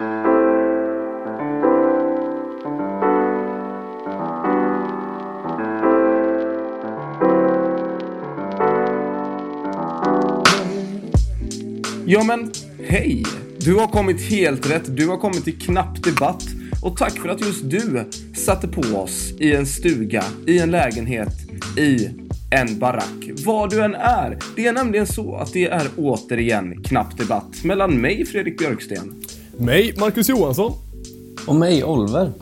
Ja men, hej! Du har kommit helt rätt. Du har kommit till Knapp Debatt. Och tack för att just du satte på oss i en stuga, i en lägenhet, i en barack. Var du än är. Det är nämligen så att det är återigen Knapp Debatt mellan mig, Fredrik Björksten. Mig, Marcus Johansson. Och mig, Oliver.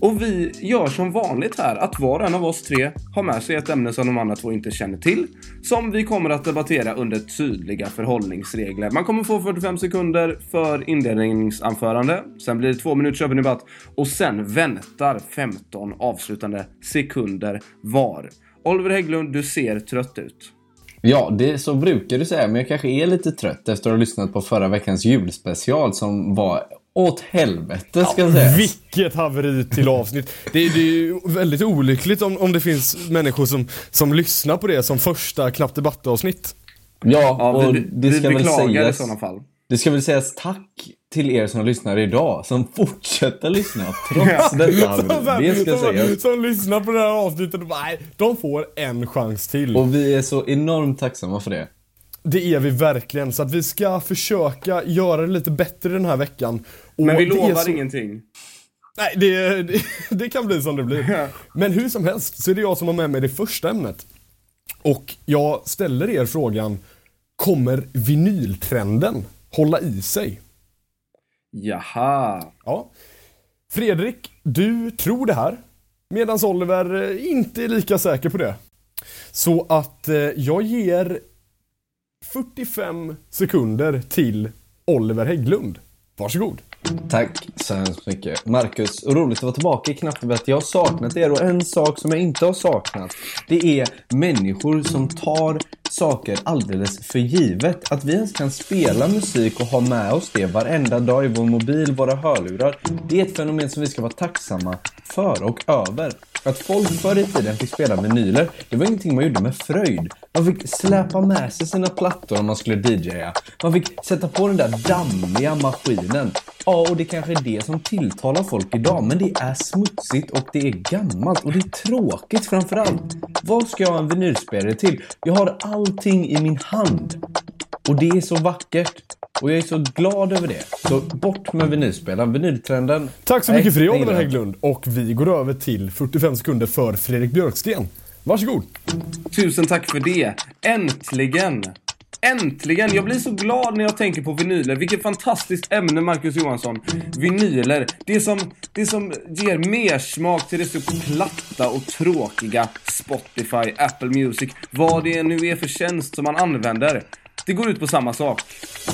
Och vi gör som vanligt här att var och en av oss tre har med sig ett ämne som de andra två inte känner till. Som vi kommer att debattera under tydliga förhållningsregler. Man kommer få 45 sekunder för inledningsanförande. Sen blir det två minuters öppen debatt. Och sen väntar 15 avslutande sekunder var. Oliver Hägglund, du ser trött ut. Ja, det så brukar du säga, men jag kanske är lite trött efter att ha lyssnat på förra veckans julspecial som var åt helvete ska jag säga. Vilket haveri till avsnitt. Det, är- det är ju väldigt olyckligt om, om det finns människor som, som lyssnar på det som första Knappt Debatt-avsnitt. Ja, Ja, och vi, det vi ska väl beklagar i sägas. sådana fall. Det ska väl sägas tack till er som lyssnar idag, som fortsätter lyssna trots detta. Det ska som, sägas. som lyssnar på det här avsnittet och bara, nej, de får en chans till. Och vi är så enormt tacksamma för det. Det är vi verkligen, så att vi ska försöka göra det lite bättre den här veckan. Och Men vi lovar så- ingenting. Nej, det, det, det kan bli som det blir. Men hur som helst så är det jag som har med mig det första ämnet. Och jag ställer er frågan, kommer vinyltrenden hålla i sig? Jaha. Ja. Fredrik, du tror det här. Medan Oliver eh, inte är lika säker på det. Så att eh, jag ger 45 sekunder till Oliver Hägglund. Varsågod. Tack så hemskt mycket. Marcus, roligt att vara tillbaka i Knappdebatt. Jag har saknat er och en sak som jag inte har saknat, det är människor som tar saker alldeles för givet. Att vi ens kan spela musik och ha med oss det varenda dag i vår mobil, våra hörlurar. Det är ett fenomen som vi ska vara tacksamma för och över. Att folk förr i tiden fick spela vinyler, det var ingenting man gjorde med fröjd. Man fick släpa med sig sina plattor om man skulle DJa. Man fick sätta på den där dammiga maskinen. Ja, och det kanske är det som tilltalar folk idag, men det är smutsigt och det är gammalt och det är tråkigt framför allt. Vad ska jag ha en vinylspelare till? Jag har allting i min hand. Och det är så vackert. Och jag är så glad över det. Så bort med vinylspelaren. Vinyltrenden... Tack så mycket för det Oliver Hägglund. Och vi går över till 45 sekunder för Fredrik Björksten. Varsågod. Tusen tack för det. Äntligen! Äntligen! Jag blir så glad när jag tänker på vinyler. Vilket fantastiskt ämne, Marcus Johansson. Vinyler. Det som, det som ger mer smak till det så platta och tråkiga Spotify, Apple Music, vad det nu är för tjänst som man använder. Det går ut på samma sak.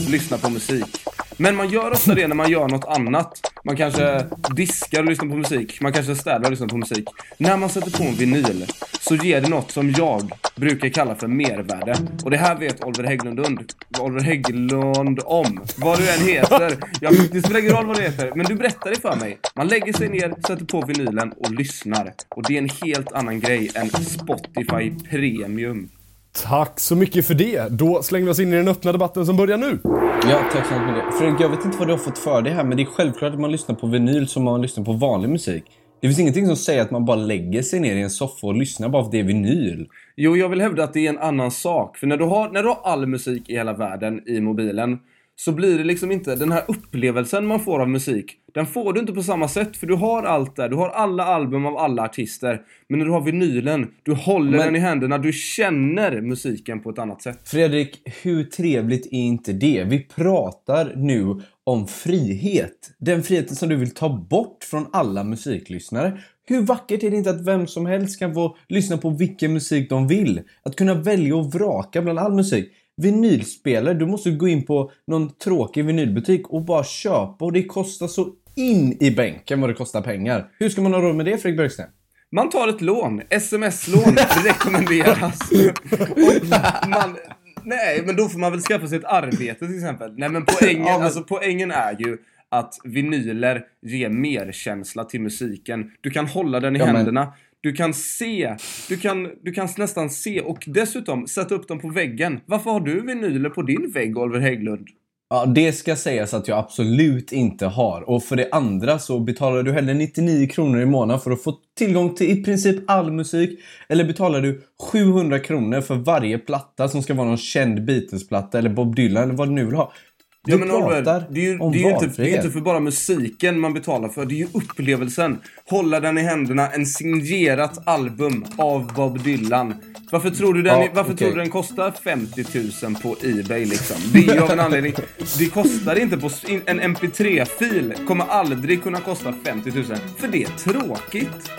Lyssna på musik. Men man gör ofta det när man gör något annat. Man kanske diskar och lyssnar på musik. Man kanske städar och lyssnar på musik. När man sätter på en vinyl så ger det något som jag brukar kalla för mervärde. Och det här vet Oliver Hägglund, und- Oliver Hägglund om. Vad du än heter. Jag, det spelar ingen roll vad du heter. Men du berättar det för mig. Man lägger sig ner, sätter på vinylen och lyssnar. Och det är en helt annan grej än Spotify Premium. Tack så mycket för det. Då slänger vi oss in i den öppna debatten som börjar nu. Ja, tack så mycket. Fredrik, jag vet inte vad du har fått för det här, men det är självklart att man lyssnar på vinyl som man lyssnar på vanlig musik. Det finns ingenting som säger att man bara lägger sig ner i en soffa och lyssnar bara för att det är vinyl. Jo, jag vill hävda att det är en annan sak. För när du har, när du har all musik i hela världen i mobilen så blir det liksom inte den här upplevelsen man får av musik. Den får du inte på samma sätt för du har allt där. Du har alla album av alla artister. Men när du har vinylen, du håller Men- den i händerna, du känner musiken på ett annat sätt. Fredrik, hur trevligt är inte det? Vi pratar nu om frihet. Den friheten som du vill ta bort från alla musiklyssnare. Hur vackert är det inte att vem som helst kan få lyssna på vilken musik de vill? Att kunna välja och vraka bland all musik. Vinylspelare, du måste gå in på någon tråkig vinylbutik och bara köpa och det kostar så in i bänken vad det kostar pengar. Hur ska man ha råd med det Fredrik Björksten? Man tar ett lån. Sms-lån rekommenderas. Man, nej, men då får man väl skaffa sig ett arbete till exempel. Nej, men poängen, Ja, men- Alltså, poängen är ju att vinyler ger mer känsla till musiken. Du kan hålla den i Ja, men- händerna. Du kan se, du kan, du kan nästan se och dessutom sätta upp dem på väggen. Varför har du vinyler på din vägg, Oliver Hägglund? Ja, det ska sägas att jag absolut inte har. Och för det andra så betalar du hellre 99 kronor i månaden för att få tillgång till i princip all musik. Eller betalar du 700 kronor för varje platta som ska vara någon känd Beatles-platta eller Bob Dylan eller vad du nu vill ha. Du Ja, men Oliver, pratar det är ju, om det är ju inte, det är inte för bara musiken man betalar för. Det är ju upplevelsen. Hålla den i händerna, en signerat album av Bob Dylan. Varför tror du den, Ja, varför okej. tror du den kostar 50 000 på Ebay liksom? Det är ju av en anledning. Det kostar inte på... En MP3-fil kommer aldrig kunna kosta 50 000. För det är tråkigt.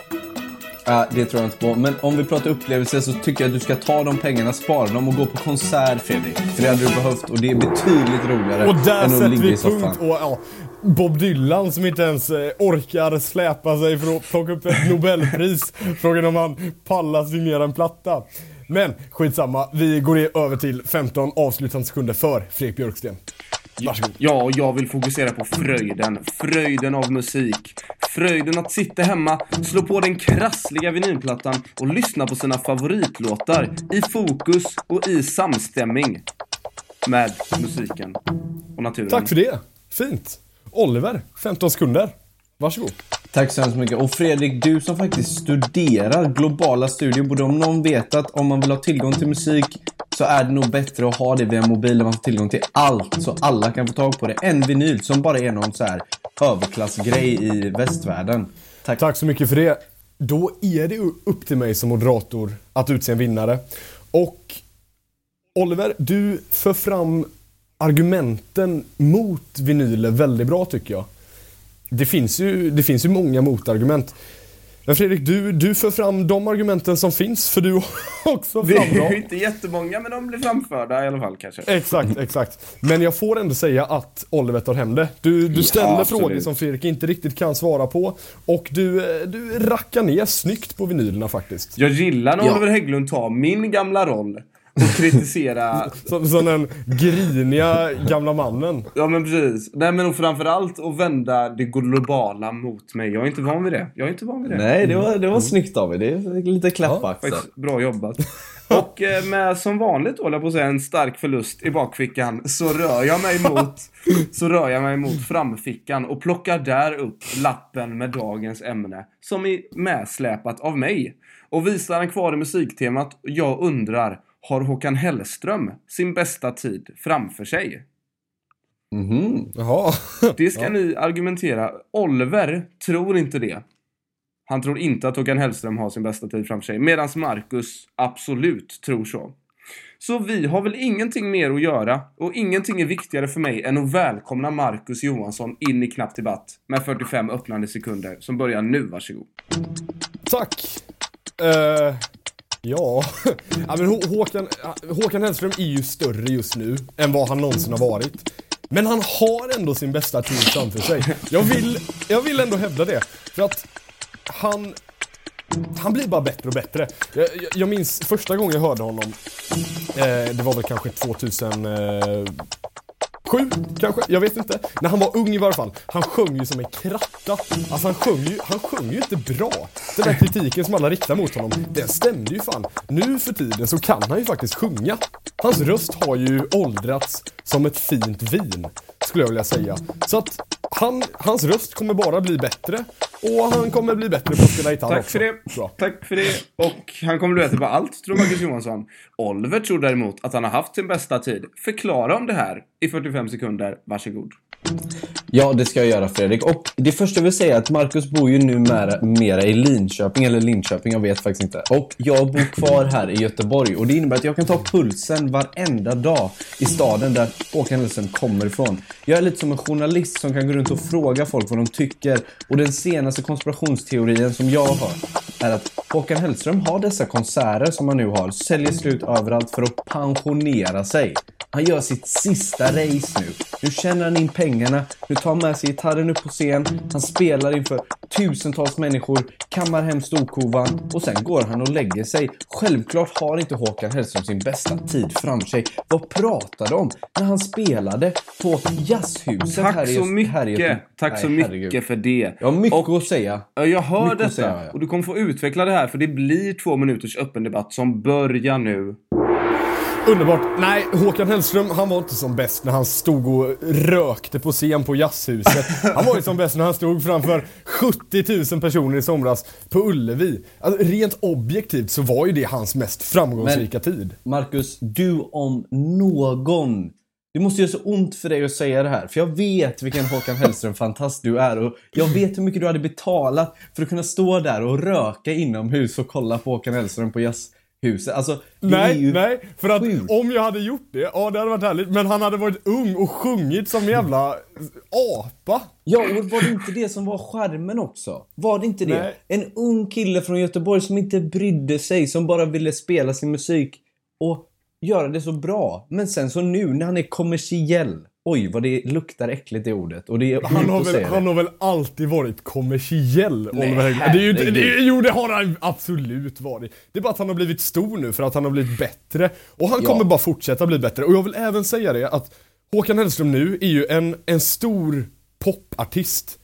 Ja, det tror jag inte på. Men om vi pratar upplevelser så tycker jag att du ska ta de pengarna, spara dem och gå på konsert Fredrik. För det hade du behövt och det är betydligt roligare Och där än att sätter ligga i vi soffan. punkt. Och, ja, Bob Dylan som inte ens eh, orkar släpa sig för att plocka upp ett Nobelpris. Frågan om han pallar signera en platta. Men skitsamma, vi går över till 15 avslutande sekunder för Fredrik Björksten. Varsågod. Ja, och jag vill fokusera på fröjden. Fröjden av musik. Fröjden att sitta hemma, slå på den krassliga vinylplattan och lyssna på sina favoritlåtar i fokus och i samstämming med musiken och naturen. Tack för det. Fint. Oliver, 15 sekunder. Varsågod. Tack så hemskt mycket. Och Fredrik, du som faktiskt studerar globala studier, borde om någon veta att om man vill ha tillgång till musik så är det nog bättre att ha det via mobilen, där man får tillgång till allt så alla kan få tag på det. En vinyl som bara är någon så här överklassgrej i västvärlden. Tack. Tack så mycket för det. Då är det upp till mig som moderator att utse en vinnare. Och Oliver, du för fram argumenten mot vinyler väldigt bra tycker jag. Det finns ju, det finns ju många motargument. Men Fredrik, du, du för fram de argumenten som finns, för du har också Det fram är ju dem. inte jättemånga, men de blir framförda i alla fall kanske. Exakt, exakt. Men jag får ändå säga att Oliver tar hem det. Du, du Ja, ställer absolut. frågor som Fredrik inte riktigt kan svara på. Och du, du rackar ner snyggt på vinylerna faktiskt. Jag gillar när Ja. Oliver Hägglund tar min gamla roll och kritisera Som, som den griniga gamla mannen. Ja men precis. Nej men och framförallt att vända det globala mot mig. Jag är inte van vid det. Jag är inte van vid det. Nej, det var, det var snyggt av er. Det är lite klapp på axeln. Faktiskt bra jobbat. Och eh, med som vanligt håller på att säga en stark förlust i bakfickan så rör jag mig mot så rör jag mig mot framfickan och plockar där upp lappen med dagens ämne som är medsläpat av mig. Och visar den kvar i musiktemat. Jag undrar, har Håkan Hellström sin bästa tid framför sig? Mhm. Jaha. Det ska ni argumentera. Oliver tror inte det. Han tror inte att Håkan Hellström har sin bästa tid framför sig. Medan Marcus absolut tror så. Så vi har väl ingenting mer att göra och ingenting är viktigare för mig än att välkomna Marcus Johansson in i Knapp Debatt med 45 öppnande sekunder som börjar nu. Varsågod. Tack. Eh, ja. ja men H Håkan, Håkan Hellström är ju större just nu än vad han någonsin har varit. Men han har ändå sin bästa tid framför sig. Jag vill, jag vill ändå hävda det. För att han, han blir bara bättre och bättre. Jag, jag, jag minns första gången jag hörde honom. Eh, det var väl kanske eh, Sju, kanske, jag vet inte. När han var ung i varje fall. Han sjöng ju som en kratta. Alltså han sjöng ju, han sjöng ju inte bra. Den där kritiken som alla riktar mot honom, den stämde ju fan. Nu för tiden så kan han ju faktiskt sjunga. Hans röst har ju åldrats som ett fint vin, skulle jag vilja säga. Så att han, hans röst kommer bara bli bättre. Och han kommer bli bättre på att spela gitarr Tack också. för det. Bra. Tack för det. Och han kommer bli bättre på allt, tror Marcus Johansson. Oliver tror däremot att han har haft sin bästa tid. Förklara om det här i 45 sekunder. Varsågod. Ja, det ska jag göra Fredrik. Och det första jag vill säga är att Marcus bor ju numera mera i Linköping, eller Linköping, jag vet faktiskt inte. Och jag bor kvar här i Göteborg och det innebär att jag kan ta pulsen varenda dag i staden där Håkan Hellström kommer ifrån. Jag är lite som en journalist som kan gå runt och fråga folk vad de tycker. Och den senaste konspirationsteorin som jag har är att Håkan Hellström har dessa konserter som han nu har, säljer slut överallt för att pensionera sig. Han gör sitt sista race nu. Nu tjänar han in pengarna, nu tar han med sig gitarren upp på scen, han spelar inför tusentals människor, kammar hem storkovan och sen går han och lägger sig. Självklart har inte Håkan Hellström sin bästa tid framför sig. Vad pratar de om när han spelade på Jazzhuset Tack här i så Göte- här i mycket. Tack så Nej, mycket herregud. för det. Jag har mycket Och- att säga. Ja, Jag hör Mycket detta. säga, ja. Och du kommer få utveckla det här för det blir två minuters öppen debatt som börjar nu. Underbart. Nej, Håkan Hellström, han var inte som bäst när han stod och rökte på scen på Jazzhuset. Han var ju som bäst när han stod framför 70 000 personer i somras på Ullevi. Alltså, rent objektivt så var ju det hans mest framgångsrika tid. Marcus, du om någon. Det måste göra så ont för dig att säga det här. För jag vet vilken Håkan Hellström-fantast du är. Och jag vet hur mycket du hade betalat för att kunna stå där och röka inomhus och kolla på Håkan Hellström på jazzhuset. Alltså, det är Nej, ju nej, för att sjukt. om jag hade gjort det, ja det hade varit härligt. Men han hade varit ung och sjungit som en jävla apa. Ja, och var det inte det som var skärmen också? Var det inte det? Nej. En ung kille från Göteborg som inte brydde sig, som bara ville spela sin musik och göra det så bra. Men sen så nu när han är kommersiell, oj vad det luktar äckligt det ordet. Och det är Han har, väl, han det. har väl alltid varit kommersiell, Nej, Oliver Hägglund. Det är ju det, herregud. jo, det har han absolut varit. Det är bara att han har blivit stor nu för att han har blivit bättre. Och han Ja. kommer bara fortsätta bli bättre. Och jag vill även säga det att Håkan Hellström nu är ju en, en stor popartist.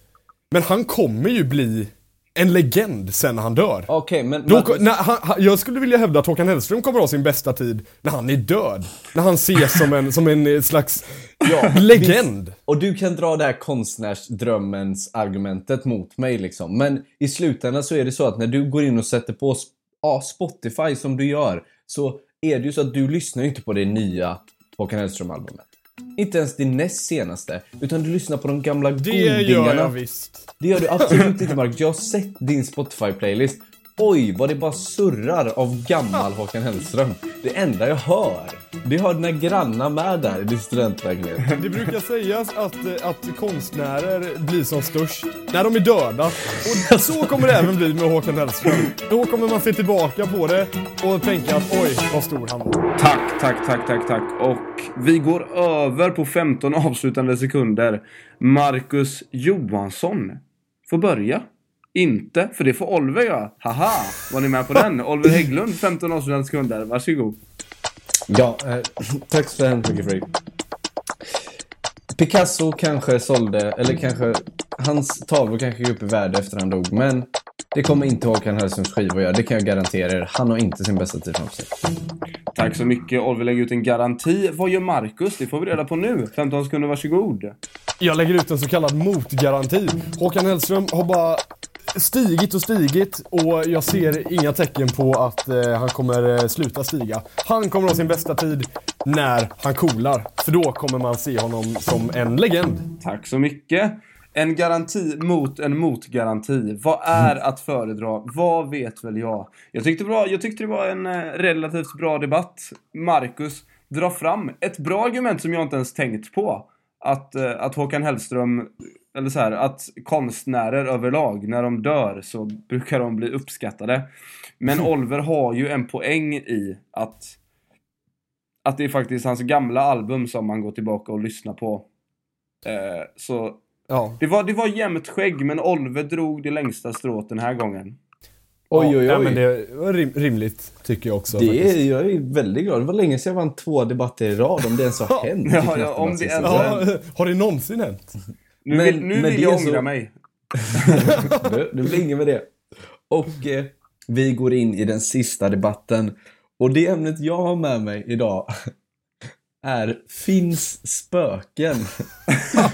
Men han kommer ju bli en legend sen han dör. Okej, men... Då, Marcus- när, han, han, jag skulle vilja hävda att Håkan Hellström kommer ha sin bästa tid när han är död. När han ses som en, som en eh, slags Ja, legend. Och du kan dra det här konstnärsdrömmens argumentet mot mig liksom. Men i slutändan så är det så att när du går in och sätter på ja, Spotify som du gör så är det ju så att du lyssnar inte på det nya Håkan Hellström-albumet. Inte ens det näst senaste, utan du lyssnar på de gamla Det gör godingarna. jag visst. Det gör du absolut inte Marcus. Jag har sett din Spotify-playlist. Oj, vad det bara surrar av gammal Håkan Hellström. Det enda jag hör, det har dina grannar med där i din studentlägenhet. Det brukar sägas att, eh, att konstnärer blir som störst när de är döda. Och så kommer det även bli med Håkan Hellström. Då kommer man se tillbaka på det och tänka att oj, vad stor han var. Tack, tack, tack, tack, tack. Och vi går över på 15 avslutande sekunder. Marcus Johansson får börja. Inte, för det får Oliver göra. Haha! Var ni med på den? Oliver Hägglund, 15 avslutande sekunder. Varsågod. Ja, eh, tack så hemskt mycket Fredrik. Picasso kanske sålde, eller kanske, hans tavlor kanske gick upp i värde efter han dog, men det kommer inte Håkan Hellströms skiva att göra, det kan jag garantera er. Han har inte sin bästa tid framför sig. Tack så mycket. Oliver lägger ut en garanti. Vad gör Marcus? Det får vi reda på nu. 15 sekunder, varsågod. Jag lägger ut en så kallad motgaranti. Håkan Hellström har bara stigit och stigit och jag ser inga tecken på att eh, han kommer eh, sluta stiga. Han kommer ha sin bästa tid när han coolar. För då kommer man se honom som en legend. Tack så mycket. En garanti mot en motgaranti. Vad är att föredra? Vad vet väl jag? Jag tyckte, bra, jag tyckte det var en eh, relativt bra debatt. Marcus drar fram ett bra argument som jag inte ens tänkt på. Att, eh, att Håkan Hellström, eller så här, att konstnärer överlag, när de dör så brukar de bli uppskattade. Men Oliver har ju en poäng i att att det är faktiskt hans gamla album som man går tillbaka och lyssnar på. Eh, så Ja. det var, det var jämnt skägg, men Oliver drog det längsta strået den här gången. Oj, oj, oj. Ja, men det var rim rimligt, tycker jag också. Det faktiskt. är, jag är väldigt glad. Det var länge sedan jag vann två debatter i rad, om det ens har hänt. Ja, ja, om det ens- Ja, har det någonsin hänt? Nu Men vill, nu vill jag det så- ångra mig. det blir inget med det. Och eh, vi går in i den sista debatten. Och det ämnet jag har med mig idag är Finns spöken?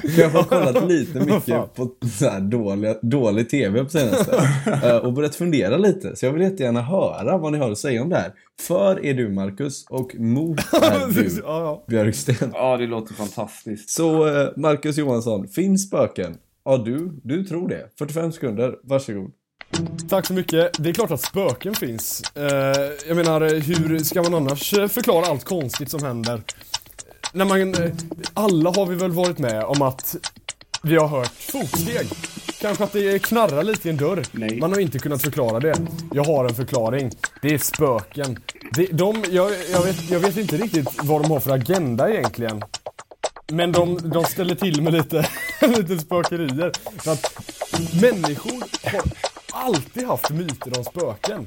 jag har kollat lite mycket på så här dåliga, dålig TV på senaste. eh, och börjat fundera lite. Så jag vill jättegärna höra vad ni har att säga om det här. För är du Marcus och mot är du. Björksten. Ja, det låter fantastiskt. Så eh, Marcus Johansson, finns spöken? Ja, du, du tror det. 45 sekunder, varsågod. Tack så mycket. Det är klart att spöken finns. Eh, jag menar, hur ska man annars förklara allt konstigt som händer? När man, eh, alla har vi väl varit med om att vi har hört fotsteg. Kanske att det knarrar lite i en dörr. Nej. Man har inte kunnat förklara det. Jag har en förklaring. Det är spöken. Det, de, jag, jag, vet, jag vet inte riktigt vad de har för agenda egentligen. Men de, de ställer till med lite, lite spökerier. För att människor har alltid haft myter om spöken.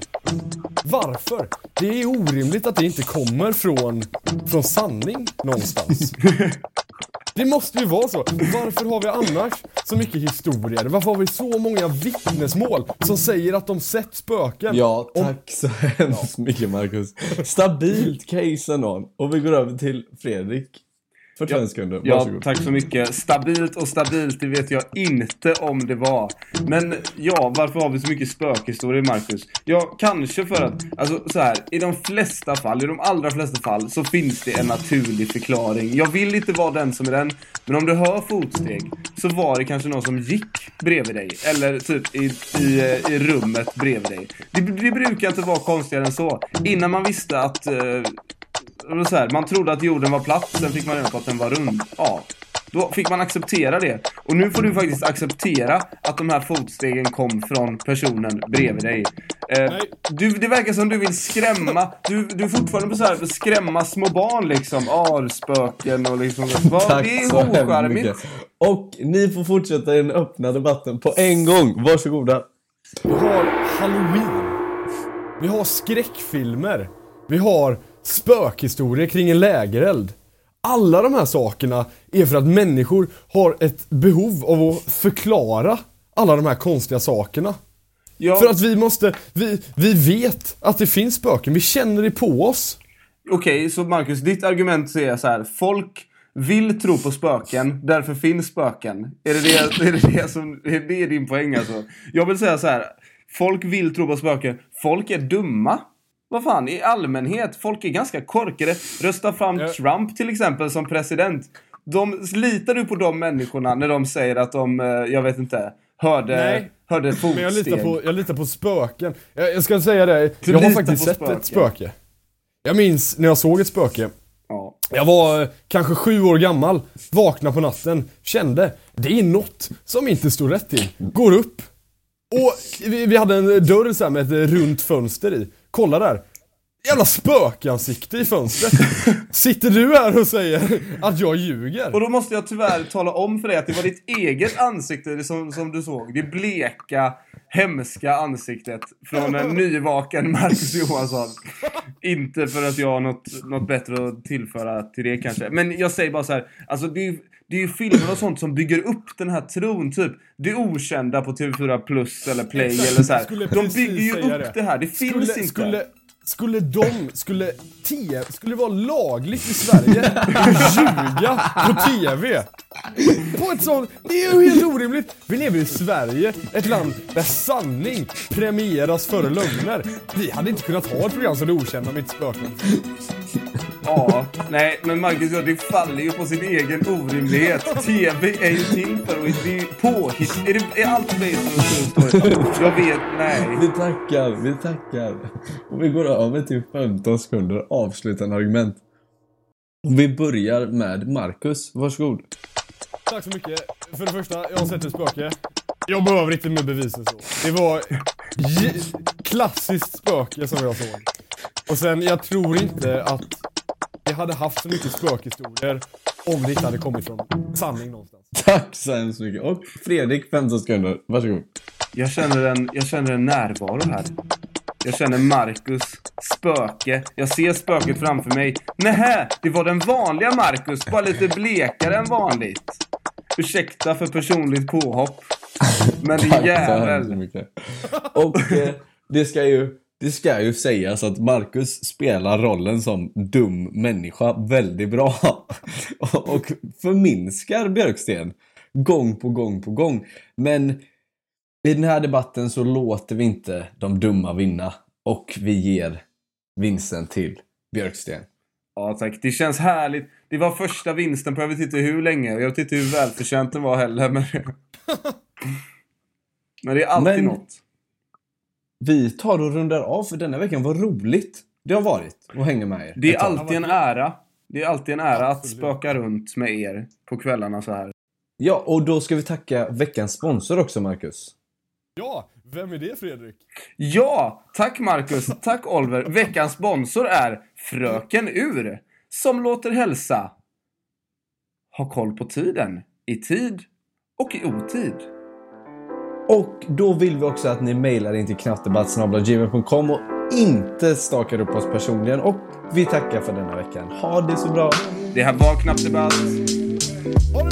Varför? Det är orimligt att det inte kommer från, från sanning någonstans. Det måste ju vara så. Varför har vi annars så mycket historier? Varför har vi så många vittnesmål som säger att de sett spöken? Ja, Om- tack så hemskt mycket Marcus. Stabilt case ändå. Och vi går över till Fredrik. 45 sekunder, Ja, varsågod. tack så mycket. Stabilt och stabilt, det vet jag inte om det var. Men ja, varför har vi så mycket spökhistorier, Marcus? Ja, kanske för att, alltså så här, i de flesta fall, i de allra flesta fall, så finns det en naturlig förklaring. Jag vill inte vara den som är den, men om du hör fotsteg, så var det kanske någon som gick bredvid dig. Eller typ i, i, i rummet bredvid dig. Det, det brukar inte vara konstigare än så. Innan man visste att eh, så här, man trodde att jorden var platt, sen fick man reda på att den var rund. Ja, då fick man acceptera det. Och nu får du faktiskt acceptera att de här fotstegen kom från personen bredvid dig. Eh, Nej. du, det verkar som du vill skrämma, du, du är fortfarande på så här, skrämma små barn liksom. Arspöken och liksom. Vad, Tack det är ocharmigt. Och ni får fortsätta i den öppna debatten på en gång. Varsågoda. Vi har Halloween. Vi har skräckfilmer. Vi har spökhistorier kring en lägereld. Alla de här sakerna är för att människor har ett behov av att förklara alla de här konstiga sakerna. Ja, För att vi måste, vi, vi vet att det finns spöken, vi känner det på oss. Okej, så Marcus, ditt argument är så här. Folk vill tro på spöken, därför finns spöken. Är det det, är det, det som, är det din poäng alltså? Jag vill säga så här. Folk vill tro på spöken. Folk är dumma. Vad fan, i allmänhet. Folk är ganska korkade. Rösta fram. Trump till exempel som president. De, litar du på de människorna när de säger att de, eh, jag vet inte, hörde, Nej. hörde fotsteg? Men jag litar på, jag litar på spöken. Jag, jag ska säga det, Du jag har faktiskt sett ett spöken. spöke. Jag minns när jag såg ett spöke. Ja. Jag var eh, kanske sju år gammal, vaknade på natten, kände det är något som inte står rätt till. Går upp. Och vi, vi hade en dörr så med ett runt fönster i. Kolla där. Jävla spökansikte i fönstret. Sitter du här och säger att jag ljuger? Och då måste jag tyvärr tala om för dig att det var ditt eget ansikte som, som du såg. Det bleka, hemska ansiktet från en nyvaken Marcus Johansson. Inte för att jag har något, något bättre att tillföra till det kanske. Men jag säger bara så här, alltså det är, det är ju filmer och sånt som bygger upp den här tron, typ. Det okända på TV4 Plus eller Play Exakt, eller så här. De bygger ju upp det. det. här, det finns skulle, inte. Skulle, skulle de, skulle te, skulle det vara lagligt i Sverige att ljuga på TV? På ett sånt, det är ju helt orimligt. Vi lever i Sverige, ett land där sanning premieras före lögner. Vi hade inte kunnat ha ett program som Det Okända med ett spöken. Ja, nej, men Marcus, det faller ju på sin egen orimlighet. TV är ju till för att... Det är ju påhitt. Är, det, är allt a true story? Jag vet, nej. Vi tackar, vi tackar. Och vi går över till 15 sekunder avslutande argument. Och vi börjar med Marcus. Varsågod. Tack så mycket. För det första, jag har sett ett spöke. Jag behöver inte mer bevis än så. Det var klassiskt spöke som jag såg. Och sen, jag tror inte att jag hade haft så mycket spökhistorier om det inte hade kommit från sanning någonstans. Tack så hemskt mycket. Och Fredrik, 15 sekunder. Varsågod. Jag känner, en, jag känner en närvaro här. Jag känner Marcus spöke. Jag ser spöket framför mig. Nähä, det var den vanliga Marcus, bara lite blekare än vanligt. Ursäkta för personligt påhopp. Men din Tack så hemskt jävel. mycket. Och eh, det ska ju det ska ju sägas att Marcus spelar rollen som dum människa väldigt bra. Och förminskar Björksten gång på gång på gång. Men i den här debatten så låter vi inte de dumma vinna. Och vi ger vinsten till Björksten. Ja tack, det känns härligt. Det var första vinsten på jag vet inte hur länge. Jag vet inte hur välförtjänt den var heller. Men, men det är alltid Men- något. Vi tar och rundar av för denna veckan. Vad roligt det har varit att hänga med er. Det är alltid en ära. Det är alltid en ära att spöka runt med er på kvällarna så här. Ja, och då ska vi tacka veckans sponsor också, Marcus. Ja, vem är det Fredrik? Ja! Tack Marcus, tack Oliver. Veckans sponsor är Fröken Ur. Som låter hälsa. Ha koll på tiden. I tid och i otid. Och då vill vi också att ni mejlar in till knappdebatt.gmail.com och inte stakar upp oss personligen. Och vi tackar för denna veckan. Ha det så bra! Det här var Knappt Debatt. Ha det